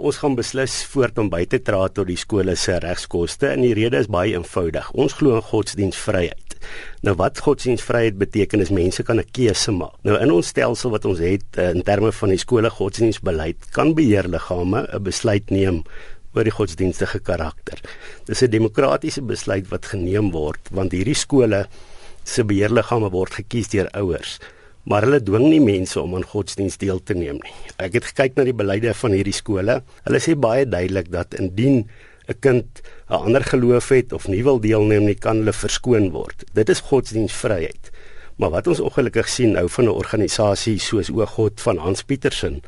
Ons gaan beslis voort om by te dra tot die skole se regskoste en die rede is baie eenvoudig. Ons glo in godsdienstvryheid. Nou wat godsdienstvryheid beteken is mense kan 'n keuse maak. Nou in ons stelsel wat ons het eh, in terme van die skole godsdienstbeleid kan beheerliggame 'n besluit neem oor die godsdienstige karakter. Dis 'n demokratiese besluit wat geneem word want hierdie skole se beheerliggame word gekies deur ouers. Maar hulle dwing nie mense om aan godsdiens deel te neem nie. Ek het gekyk na die beleide van hierdie skole. Hulle sê baie duidelik dat indien 'n kind 'n ander geloof het of nie wil deelneem nie, kan hulle verskoon word. Dit is godsdienstvryheid. Maar wat ons ongelukkig sien nou van 'n organisasie soos O God van Hans Petersen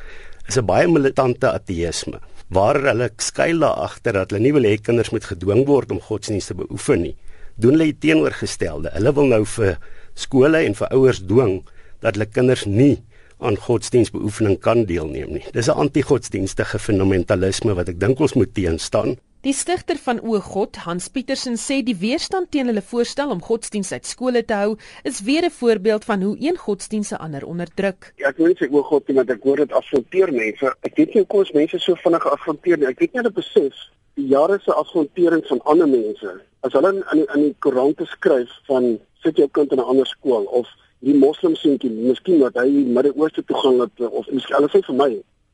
is 'n baie militante ateïsme waar hulle skuil daar agter dat hulle nie wil hê kinders moet gedwing word om godsdienst te beoefen nie. Doen hulle teenoorgestelde. Hulle wil nou vir skole en vir ouers dwing dat hulle kinders nie aan godsdienstbeoefening kan deelneem nie. Dis 'n anti-godsdienstige fundamentalisme wat ek dink ons moet teenstaan. Die stigter van O God, Hans Petersen, sê die weerstand teen hulle voorstel om godsdiens uit skole te hou, is weer 'n voorbeeld van hoe een godsdiens se ander onderdruk. Ja, ek weet nie O God want ek hoor dit afronteer mense. Ek weet nie hoe kom mense so vinnig afronteer nie. Ek weet nie hulle besef die jare se afrontering van ander mense. As hulle in in die Koran te skryf van sit jou kind in 'n ander skool of die moslim seentjie, miskien wat hy Midde-Ooste toe gaan het of miskien hulle sê vir my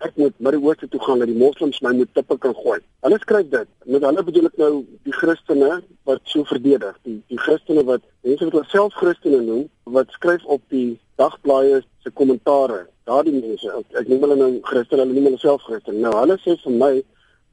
ek moet Midde-Ooste toe gaan dat die moslems my moet tippe kan gooi. Hulle skryf dit. Met hulle bedoel ek nou die Christene wat so verdedig, die die Christene wat mense wat hulle self Christene noem, wat skryf op die dagblaaie se kommentare. Daardie mense, ek, ek noem hulle nou Christene, hulle noem hulle self Christene. Nou hulle sê vir my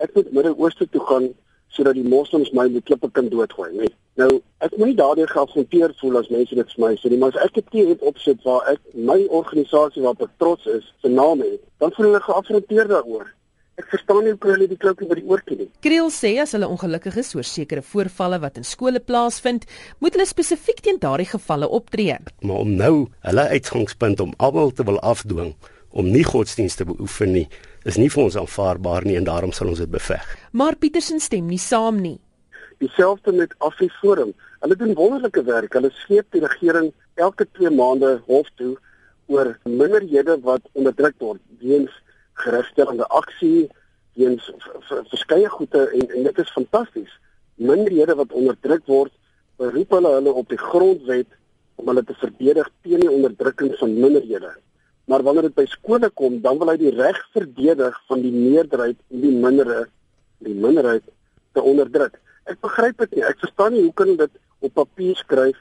ek moet Midde-Ooste toe gaan sodat die moslems my met klippe kan doodgooi, nee. Nou, ek moet nie daardeur geafronteer voel as mense dit vir my sê nie, maar as ek 'n teer het opsit waar ek my organisasie waarop ek trots is, se naam het, dan voel hulle geafronteer daaroor. Ek verstaan nie hoe hulle die kloutjie by die oortjie nie. Kriel sê as hulle ongelukkig is oor sekere voorvalle wat in skole plaasvind, moet hulle spesifiek teen daardie gevalle optree. Maar om nou hulle uitgangspunt om almal te wil afdwing om nie godsdienste beoefen nie, is nie vir ons aanvaarbaar nie en daarom sal ons dit beveg. Maar Petersen stem nie saam nie. Dieselfde met Afriforum. Hulle doen wonderlike werk. Hulle sleep die regering elke 2 maande hof toe oor minderhede wat onderdruk word weens geregstellende aksie, weens verskeie goede en en dit is fantasties. Minderhede wat onderdruk word, beroep hulle hulle op die grondwet om hulle te verdedig teen die onderdrukking van minderhede. Maar wanneer dit by skole kom, dan wil hy die reg verdedig van die meerderheid en die minderheid, die minderheid te onderdruk. Ek begryp dit nie. Ek verstaan nie hoe kan dit op papier skryf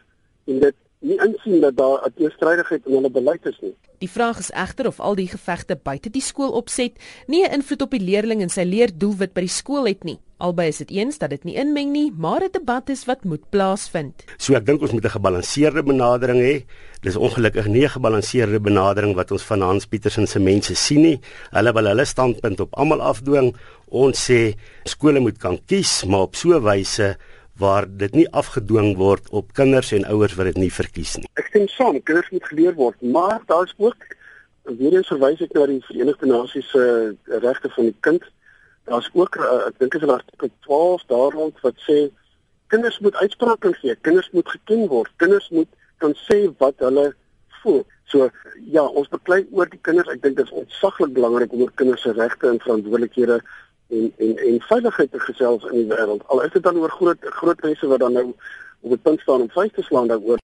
en dit nie insien dat daar 'n teestrydigheid in hulle beleid is nie. Die vraag is egter of al die gevegte buite die skool opset nie 'n invloed op die leerling en sy leerdoelwit by die skool het nie. Albei is dit eens dat dit nie inmeng nie, maar 'n debat is wat moet plaasvind. So ek dink ons moet 'n gebalanseerde benadering hê. Dis ongelukkig nie 'n gebalanseerde benadering wat ons van Hans Petersen se mense sien nie. Hulle wil hulle standpunt op almal afdwing. Ons sê skole moet kan kies, maar op so 'n wyse waar dit nie afgedwing word op kinders en ouers wat dit nie verkies nie. Ek stem saam, kinders moet geleer word, maar daar's ook weer eens verwys ek na die Verenigde Nasies se uh, regte van die kind. Daar's ook uh, ek dink is 'n artikel 12 daarrond wat sê kinders moet uitsprake gee, kinders moet geken word, kinders moet kan sê wat hulle voel. So ja, ons beklei oor die kinders. Ek dink dit is ontsaglik belangrik om oor kinders se regte en verantwoordelikhede en en en veiligheid te gesels in die wêreld. Al is dit dan oor groot groot mense wat dan nou op die punt staan om vyf te slaan daaroor.